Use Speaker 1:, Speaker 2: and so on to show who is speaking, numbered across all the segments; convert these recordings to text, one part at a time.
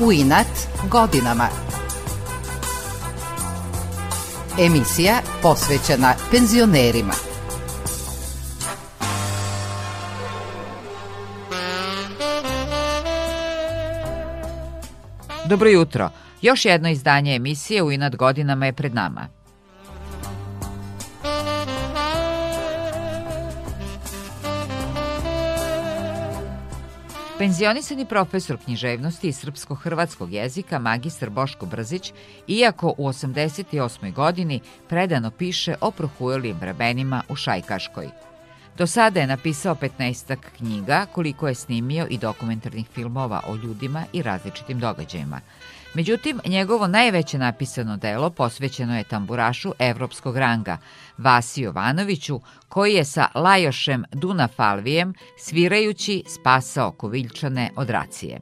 Speaker 1: U inat godinama. Emisija posvećena penzionerima.
Speaker 2: Dobro jutro. Još jedno izdanje emisije U inat godinama je pred nama. Penzionisani profesor književnosti i srpsko-hrvatskog jezika, magistar Boško Brzić, iako u 88. godini predano piše o prohujelim vremenima u Šajkaškoj. Do sada je napisao 15 knjiga, koliko je snimio i dokumentarnih filmova o ljudima i različitim događajima – Međutim, njegovo najveće napisano delo posvećeno je tamburašu evropskog ranga, Vasi Jovanoviću, koji je sa Lajošem Dunafalvijem svirajući spasao Koviljčane od racije.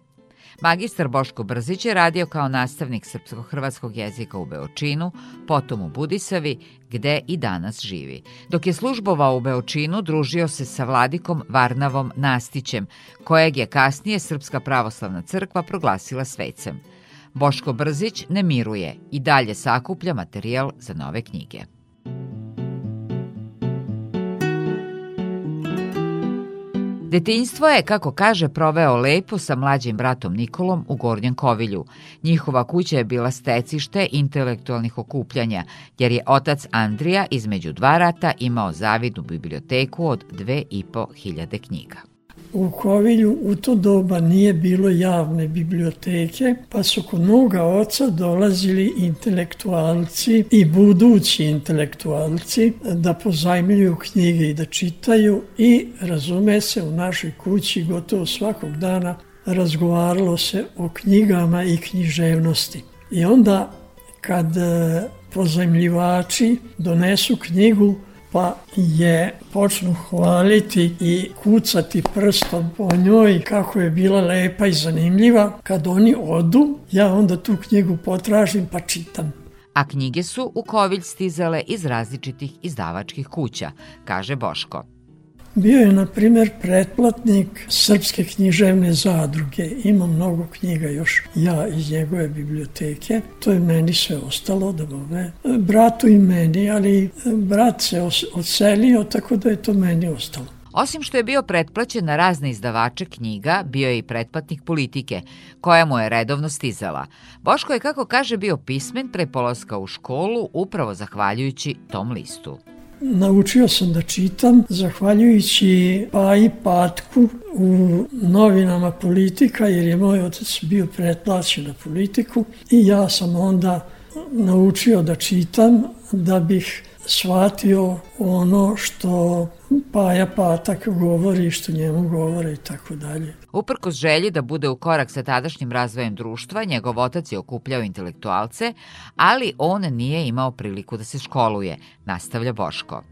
Speaker 2: Magistar Boško Brzić je radio kao nastavnik srpsko-hrvatskog jezika u Beočinu, potom u Budisavi, gde i danas živi. Dok je službovao u Beočinu, družio se sa vladikom Varnavom Nastićem, kojeg je kasnije Srpska pravoslavna crkva proglasila svecem – Boško Brzić ne miruje i dalje sakuplja materijal za nove knjige. Detinjstvo je, kako kaže, proveo lepo sa mlađim bratom Nikolom u Gornjem Kovilju. Njihova kuća je bila stecište intelektualnih okupljanja, jer je otac Andrija između dva rata imao zavidnu biblioteku od dve i po hiljade knjiga.
Speaker 3: U Kovilju u to doba nije bilo javne biblioteke, pa su kod moga oca dolazili intelektualci i budući intelektualci da pozajmljuju knjige i da čitaju i razume se u našoj kući gotovo svakog dana razgovaralo se o knjigama i književnosti. I onda kad e, pozajmljivači donesu knjigu, pa je počnu hvaliti i kucati prstom po njoj kako je bila lepa i zanimljiva. Kad oni odu, ja onda tu knjigu potražim pa čitam.
Speaker 2: A knjige su u Kovilj stizale iz različitih izdavačkih kuća, kaže Boško.
Speaker 3: Bio je, na primer, pretplatnik Srpske književne zadruge. Ima mnogo knjiga još ja iz njegove biblioteke. To je meni sve ostalo da bove. Bratu i meni, ali brat se odselio, tako da je to meni ostalo.
Speaker 2: Osim što je bio pretplaćen na razne izdavače knjiga, bio je i pretplatnik politike, koja mu je redovno stizala. Boško je, kako kaže, bio pismen pre polaska u školu, upravo zahvaljujući tom listu.
Speaker 3: Naučio sam da čitam zahvaljujući pa i Patku u novinama politika jer je moj otac bio pretplaćen na politiku i ja sam onda naučio da čitam da bih shvatio ono što Paja Patak govori, što njemu govore i tako dalje.
Speaker 2: Uprkos želji da bude u korak sa tadašnjim razvojem društva, njegov otac je okupljao intelektualce, ali on nije imao priliku da se školuje, nastavlja Boško.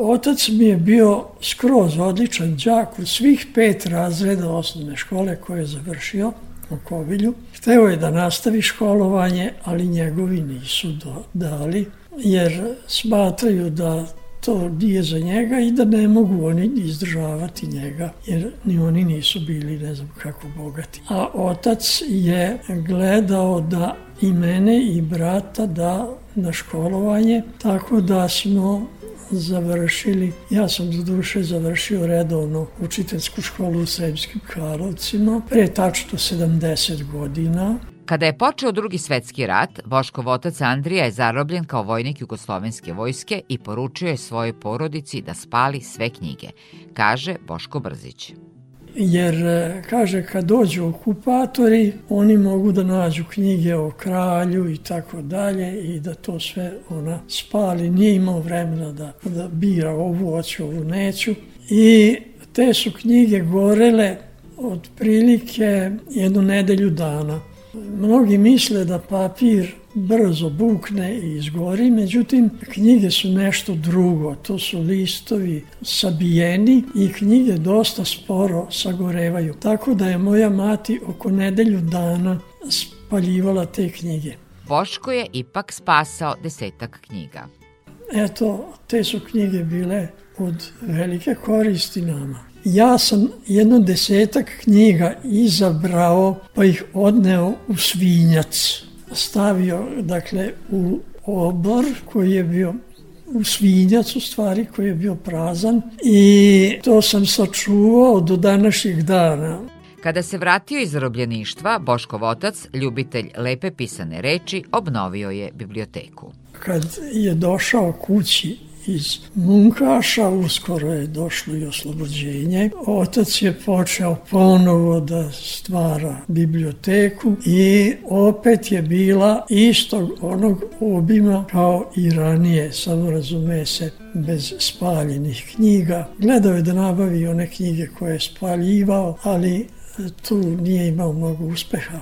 Speaker 3: Otac mi je bio skroz odličan đak u svih pet razreda osnovne škole koje je završio u Kovilju. Hteo je da nastavi školovanje, ali njegovi nisu dali, jer smatraju da to nije za njega i da ne mogu oni izdržavati njega, jer ni oni nisu bili ne znam kako bogati. A otac je gledao da i mene i brata da na školovanje, tako da smo završili, ja sam za duše završio redovno učiteljsku školu u Sremskim Karlovcima pre tačno 70 godina.
Speaker 2: Kada je počeo drugi svetski rat, Boškov otac Andrija je zarobljen kao vojnik Jugoslovenske vojske i poručio je svojoj porodici da spali sve knjige, kaže Boško Brzić.
Speaker 3: Jer, e, kaže, kad dođu okupatori, oni mogu da nađu knjige o kralju i tako dalje i da to sve ona spali. Nije imao vremena da, da bira ovu hoću, ovu neću. I te su knjige gorele otprilike jednu nedelju dana. Mnogi misle da papir brzo bukne i izgori, međutim knjige su nešto drugo, to su listovi sabijeni i knjige dosta sporo sagorevaju. Tako da je moja mati oko nedelju dana spaljivala te knjige.
Speaker 2: Boško je ipak spasao desetak knjiga.
Speaker 3: Eto, te su knjige bile od velike koristi nama. Ja sam jedno desetak knjiga izabrao pa ih odneo u svinjac. Stavio, dakle, u obor koji je bio u svinjac u stvari koji je bio prazan i to sam sačuvao do današnjeg dana.
Speaker 2: Kada se vratio iz zarobljeništva, Boškov otac, ljubitelj lepe pisane reči, obnovio je biblioteku.
Speaker 3: Kad je došao kući iz Munkaša, uskoro je došlo i oslobođenje. Otac je počeo ponovo da stvara biblioteku i opet je bila istog onog obima kao i ranije, samo razume se, bez spaljenih knjiga. Gledao je da nabavi one knjige koje je spaljivao, ali tu nije imao mnogo uspeha.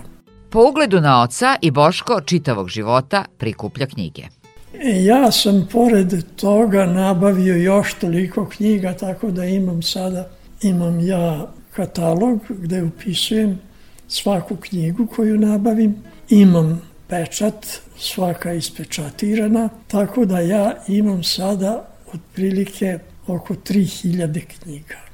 Speaker 2: Po ugledu na oca i Boško čitavog života prikuplja knjige.
Speaker 3: E, ja sam pored toga nabavio još toliko knjiga, tako da imam sada, imam ja katalog gde upisujem svaku knjigu koju nabavim, imam pečat, svaka ispečatirana, tako da ja imam sada otprilike oko 3000 knjiga.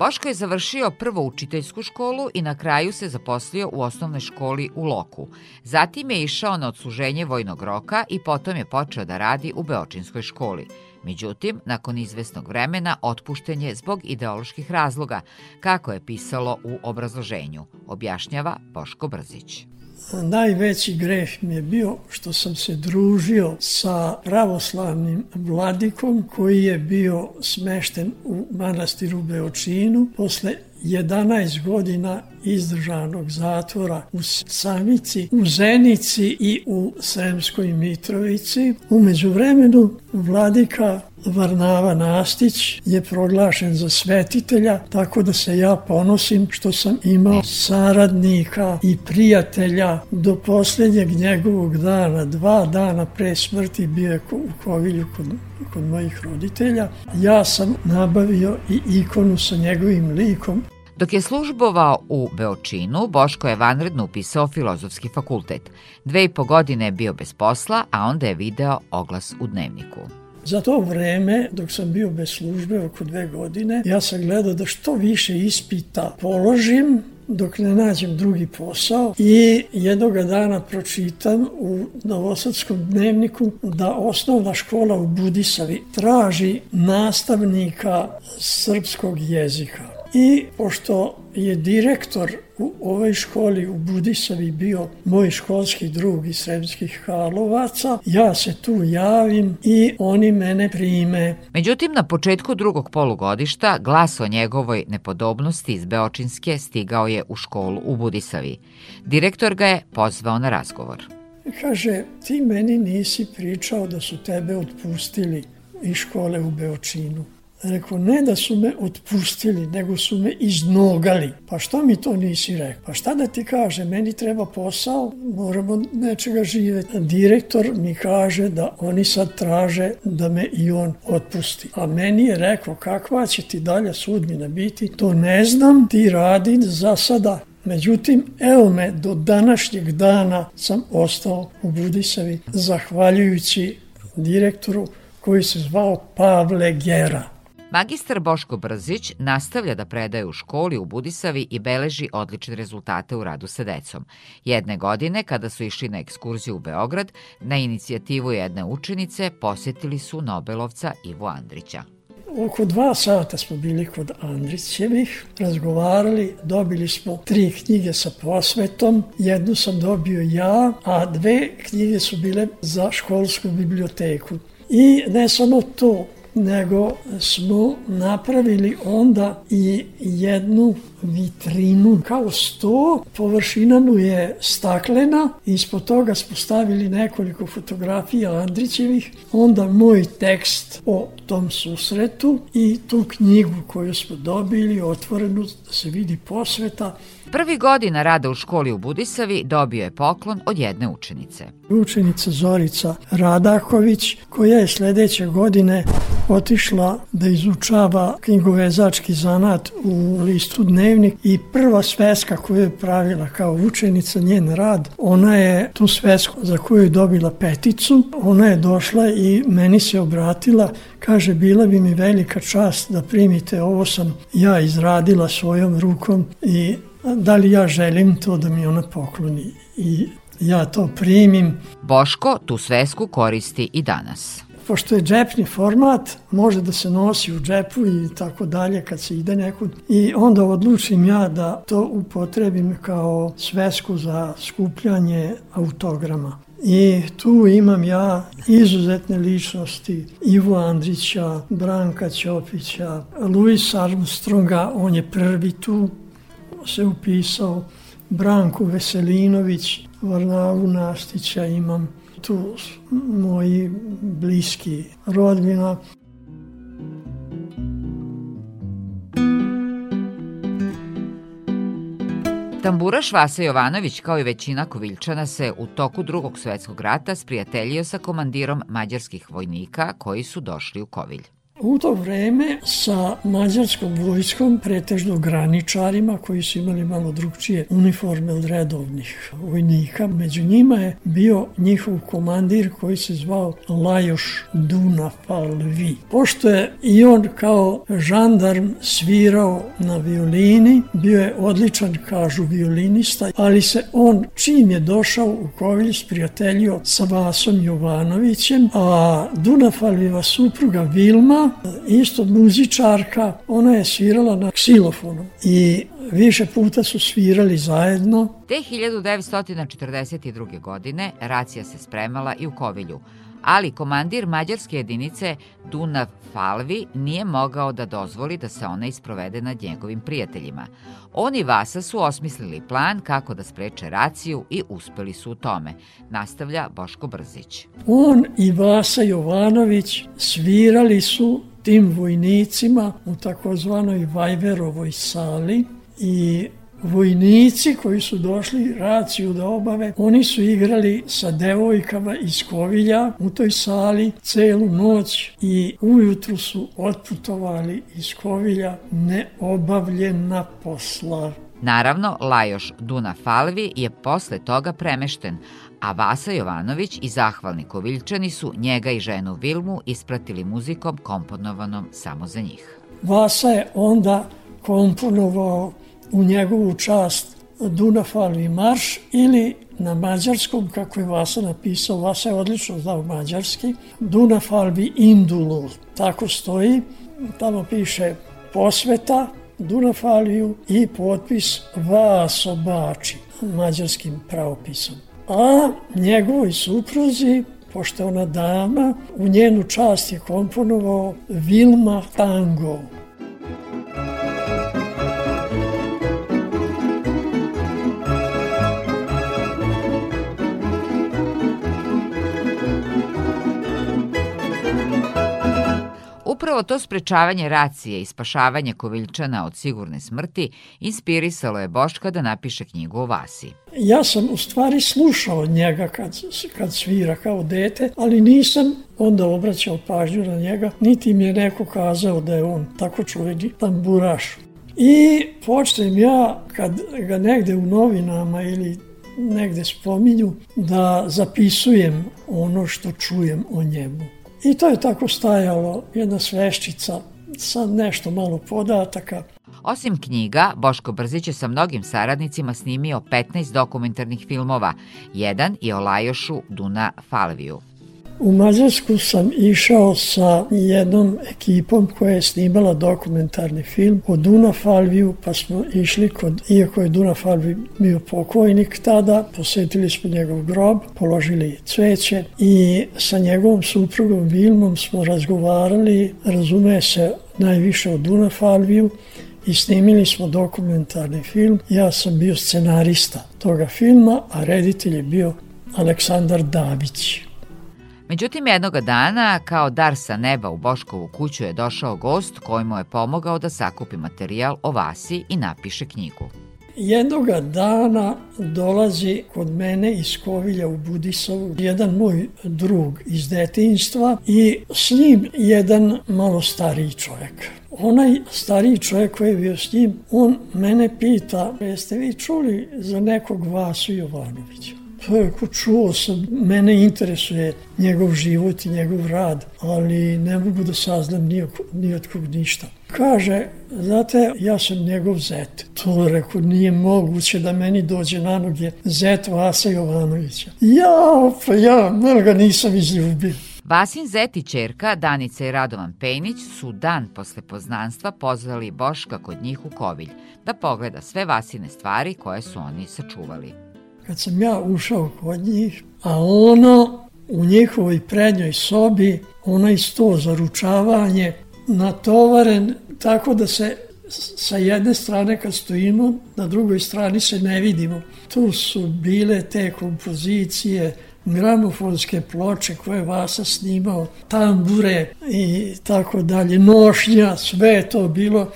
Speaker 2: Boško je završio prvo učiteljsku školu i na kraju se zaposlio u osnovnoj školi u Loku. Zatim je išao na odsluženje vojnog roka i potom je počeo da radi u Beočinskoj školi. Međutim, nakon izvesnog vremena otpušten je zbog ideoloških razloga, kako je pisalo u obrazloženju, objašnjava Boško Brzić.
Speaker 3: Najveći greh mi je bio što sam se družio sa pravoslavnim vladikom koji je bio smešten u manastiru Beočinu. Posle 11 godina izdržanog zatvora u Samici, u Zenici i u Sremskoj Mitrovici. Umeđu vremenu vladika Varnava Nastić je proglašen za svetitelja, tako da se ja ponosim što sam imao saradnika i prijatelja do poslednjeg njegovog dana, dva dana pre smrti bio je u Kovilju kod, kod mojih roditelja. Ja sam nabavio i ikonu sa njegovim likom
Speaker 2: Dok je službovao u Beočinu, Boško je vanredno upisao filozofski fakultet. Dve i po godine je bio bez posla, a onda je video oglas u dnevniku.
Speaker 3: Za to vreme, dok sam bio bez službe oko dve godine, ja sam gledao da što više ispita položim, dok ne nađem drugi posao i jednog dana pročitam u Novosadskom dnevniku da osnovna škola u Budisavi traži nastavnika srpskog jezika. I pošto je direktor u ovoj školi u Budisavi bio moj školski drug iz Sremskih Karlovaca, ja se tu javim i oni mene prime.
Speaker 2: Međutim, na početku drugog polugodišta glas o njegovoj nepodobnosti iz Beočinske stigao je u školu u Budisavi. Direktor ga je pozvao na razgovor.
Speaker 3: Kaže, ti meni nisi pričao da su tebe otpustili iz škole u Beočinu. Rekao, ne da su me otpustili, nego su me iznogali. Pa što mi to nisi rekao? Pa šta da ti kaže, meni treba posao, moramo nečega živeti. Direktor mi kaže da oni sad traže da me i on otpusti. A meni je rekao, kakva će ti dalje sudbina biti, to ne znam, ti radi za sada. Međutim, evo me, do današnjeg dana sam ostao u Budisavi, zahvaljujući direktoru koji se zvao Pavle Gera.
Speaker 2: Magistar Boško Brzić nastavlja da predaje u školi u Budisavi i beleži odlične rezultate u radu sa decom. Jedne godine, kada su išli na ekskurziju u Beograd, na inicijativu jedne učenice posetili su Nobelovca Ivo Andrića.
Speaker 3: Oko dva sata smo bili kod Andrićevih, razgovarali, dobili smo tri knjige sa posvetom, jednu sam dobio ja, a dve knjige su bile za školsku biblioteku. I ne samo to, nego smo napravili onda i jednu vitrinu. Kao sto, površina mu je staklena, ispod toga smo stavili nekoliko fotografija Andrićevih, onda moj tekst o tom susretu i tu knjigu koju smo dobili, otvorenu, da se vidi posveta,
Speaker 2: Prvi godina rada u školi u Budisavi dobio je poklon od jedne učenice.
Speaker 3: Učenica Zorica Radaković, koja je sledeće godine otišla da izučava knjigovezački zanat u listu Dnevnik i prva sveska koju je pravila kao učenica njen rad, ona je tu svesku za koju je dobila peticu, ona je došla i meni se obratila, kaže bila bi mi velika čast da primite ovo sam ja izradila svojom rukom i da li ja želim to da mi ona pokloni i ja to primim.
Speaker 2: Boško tu svesku koristi i danas.
Speaker 3: Pošto je džepni format, može da se nosi u džepu i tako dalje kad se ide nekud. I onda odlučim ja da to upotrebim kao svesku za skupljanje autograma. I tu imam ja izuzetne ličnosti Ivo Andrića, Branka Ćopića, Luis Armstronga, on je prvi tu se upisao, Branku Veselinović, Varnavu Nastića imam, tu moji bliski rodbina.
Speaker 2: Tamburaš Vasa Jovanović, kao i većina Koviljčana, se u toku drugog svetskog rata sprijateljio sa komandirom mađarskih vojnika koji su došli u Kovilj.
Speaker 3: U to vreme sa mađarskom vojskom, pretežno graničarima koji su imali malo drugčije uniforme od redovnih vojnika, među njima je bio njihov komandir koji se zvao Lajoš Dunafalvi. Pošto je i on kao žandarm svirao na violini, bio je odličan, kažu violinista, ali se on čim je došao u Kovilj sprijateljio sa Vasom Jovanovićem, a Dunafalviva supruga Vilma isto muzičarka, ona je svirala na ksilofonu i više puta su svirali zajedno.
Speaker 2: Te 1942. godine racija se spremala i u Kovilju, ali komandir mađarske jedinice Dunav Falvi nije mogao da dozvoli da se ona isprovede nad njegovim prijateljima. On i Vasa su osmislili plan kako da spreče raciju i uspeli su u tome, nastavlja Boško Brzić.
Speaker 3: On i Vasa Jovanović svirali su tim vojnicima u takozvanoj Vajverovoj sali i vojnici koji su došli raciju da obave, oni su igrali sa devojkama iz Kovilja u toj sali celu noć i ujutru su otputovali iz Kovilja neobavljena posla.
Speaker 2: Naravno, Lajoš Duna Falvi je posle toga premešten, a Vasa Jovanović i zahvalni Koviljčani su njega i ženu Vilmu ispratili muzikom komponovanom samo za njih.
Speaker 3: Vasa je onda komponovao u njegovu čast Dunafalvi marš ili na mađarskom, kako je Vasa napisao, Vasa je odlično znao mađarski, Dunafalvi Indulu, tako stoji, tamo piše posveta Dunafaliju i potpis Vaso Bači, mađarskim pravopisom. A njegovoj supruzi pošto ona dama, u njenu čast je komponovao Vilma Tango.
Speaker 2: Upravo to sprečavanje racije i spašavanje Koviljčana od sigurne smrti inspirisalo je Boška da napiše knjigu o Vasi.
Speaker 3: Ja sam u stvari slušao njega kad, kad svira kao dete, ali nisam onda obraćao pažnju na njega, niti mi je neko kazao da je on tako čuveni tamburaš. I počnem ja, kad ga negde u novinama ili negde spominju, da zapisujem ono što čujem o njemu. I to je tako stajalo, jedna sveščica sa nešto malo podataka.
Speaker 2: Osim knjiga, Boško Brzić je sa mnogim saradnicima snimio 15 dokumentarnih filmova, jedan je o Lajošu Duna Falviju.
Speaker 3: U Mađarsku sam išao sa jednom ekipom koja je snimala dokumentarni film o Duna Falviju, pa smo išli kod, iako je Duna Falvi bio pokojnik tada, posetili smo njegov grob, položili cveće i sa njegovom suprugom Vilmom smo razgovarali, razume se najviše o Duna Falviju i snimili smo dokumentarni film. Ja sam bio scenarista toga filma, a reditelj je bio Aleksandar Davić.
Speaker 2: Međutim, jednoga dana, kao dar sa neba u Boškovu kuću je došao gost koji mu je pomogao da sakupi materijal o Vasi i napiše knjigu.
Speaker 3: Jednoga dana dolazi kod mene iz Kovilja u Budisovu jedan moj drug iz detinjstva i s njim jedan malo stariji čovjek. Onaj stariji čovjek koji je bio s njim, on mene pita, jeste vi čuli za nekog Vasu Jovanovića? Pa čuo sam, mene interesuje njegov život i njegov rad, ali ne mogu da saznam ni, ni od ništa. Kaže, znate, ja sam njegov zet. To rekao, nije moguće da meni dođe na noge zet Vasa Jovanovića. Ja, pa ja, malo ga nisam izljubio.
Speaker 2: Vasin Zet i čerka, Danica i Radovan Pejnić, su dan posle poznanstva pozvali Boška kod njih u Kovilj, da pogleda sve Vasine stvari koje su oni sačuvali.
Speaker 3: Kad sam ja ušao kod njih, a ono u njihovoj prednjoj sobi, onaj sto za ručavanje, natovaren tako da se sa jedne strane kad stojimo, na drugoj strani se ne vidimo. Tu su bile te kompozicije, gramofonske ploče koje Vasa snimao, tambure i tako dalje, nošnja, sve je to bilo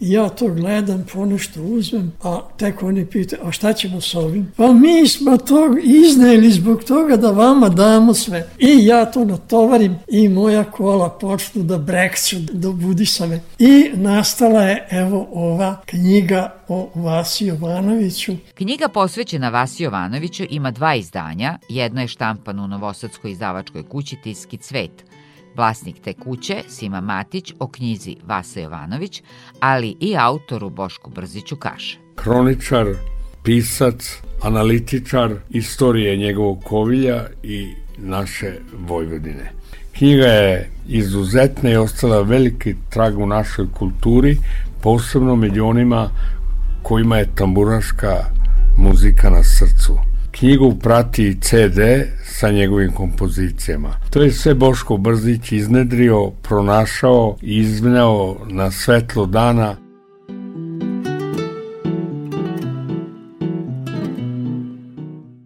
Speaker 3: ja to gledam, ponešto uzmem, a tek oni pitaju, a šta ćemo s ovim? Pa mi smo to izneli zbog toga da vama damo sve. I ja to natovarim i moja kola počnu da brekću do Budisave. I nastala je evo ova knjiga o Vasi Jovanoviću.
Speaker 2: Knjiga posvećena Vasi Jovanoviću ima dva izdanja. Jedno je štampano u Novosadskoj izdavačkoj kući Tiski cvet, Vlasnik te kuće, Sima Matić, o knjizi Vasa Jovanović, ali i autoru Bošku Brziću kaže.
Speaker 4: Kroničar, pisac, analitičar istorije njegovog kovilja i naše Vojvodine. Knjiga je izuzetna i ostala veliki trag u našoj kulturi, posebno među onima kojima je tamburaška muzika na srcu. Knjigu prati CD sa njegovim kompozicijama. To je sve Boško Brzić iznedrio, pronašao i izvneo na svetlo dana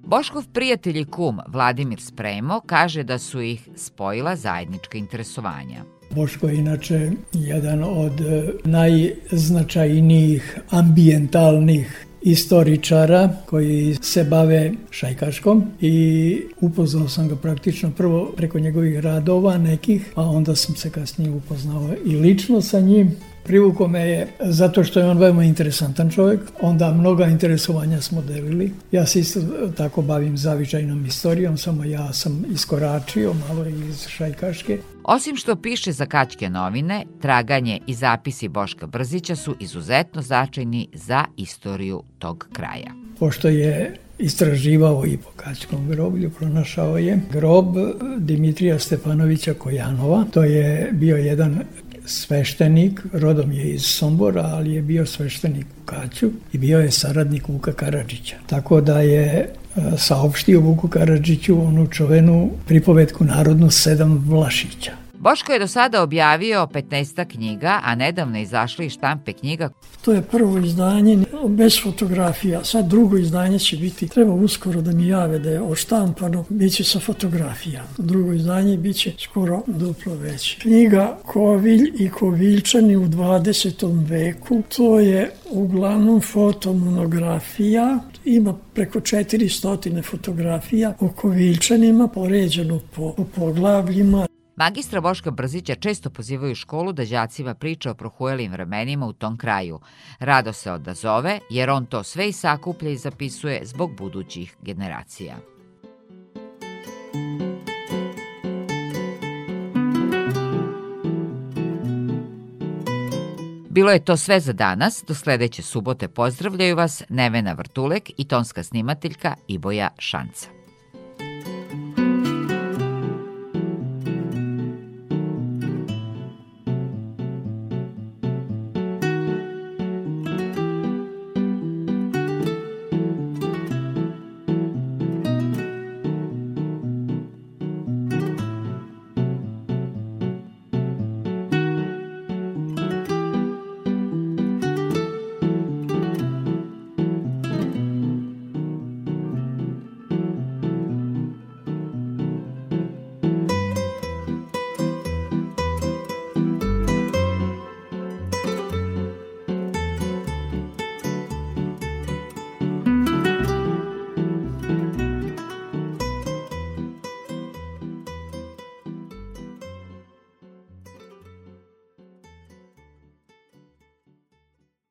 Speaker 2: Boškov prijatelj i kum Vladimir Spremo kaže da su ih spojila zajednička interesovanja.
Speaker 5: Boško je inače jedan od najznačajnijih ambientalnih istoričara koji se bave šajkaškom i upoznao sam ga praktično prvo preko njegovih radova nekih, a onda sam se kasnije upoznao i lično sa njim. Privuko me je zato što je on veoma interesantan čovjek, onda mnoga interesovanja smo delili. Ja se isto tako bavim zavičajnom istorijom, samo ja sam iskoračio malo iz Šajkaške.
Speaker 2: Osim što piše za Kačke novine, traganje i zapisi Boška Brzića su izuzetno značajni za istoriju tog kraja.
Speaker 5: Pošto je istraživao i po Kačkom groblju, pronašao je grob Dimitrija Stefanovića Kojanova. To je bio jedan sveštenik, rodom je iz Sombora, ali je bio sveštenik u Kaću i bio je saradnik Vuka Karadžića. Tako da je e, saopštio Vuku Karadžiću onu čovenu pripovetku narodnu Sedam Vlašića.
Speaker 2: Boško je do sada objavio 15 knjiga, a nedavno izašli štampe knjiga.
Speaker 3: To je prvo izdanje bez fotografija. Sad drugo izdanje će biti, treba uskoro da mi jave da je oštampano, bit će sa fotografijama. Drugo izdanje bit će skoro duplo veće. Knjiga Kovilj i Koviljčani u 20. veku, to je uglavnom fotomonografija, ima preko 400 fotografija o Koviljčanima, poređeno po, po poglavljima.
Speaker 2: Magistra Boška Brzića često pozivaju školu da đacima priča o prohujelim vremenima u tom kraju. Rado se odazove, jer on to sve i sakuplja i zapisuje zbog budućih generacija. Bilo je to sve za danas. Do sledeće subote pozdravljaju vas Nevena Vrtulek i tonska snimateljka Iboja Šanca.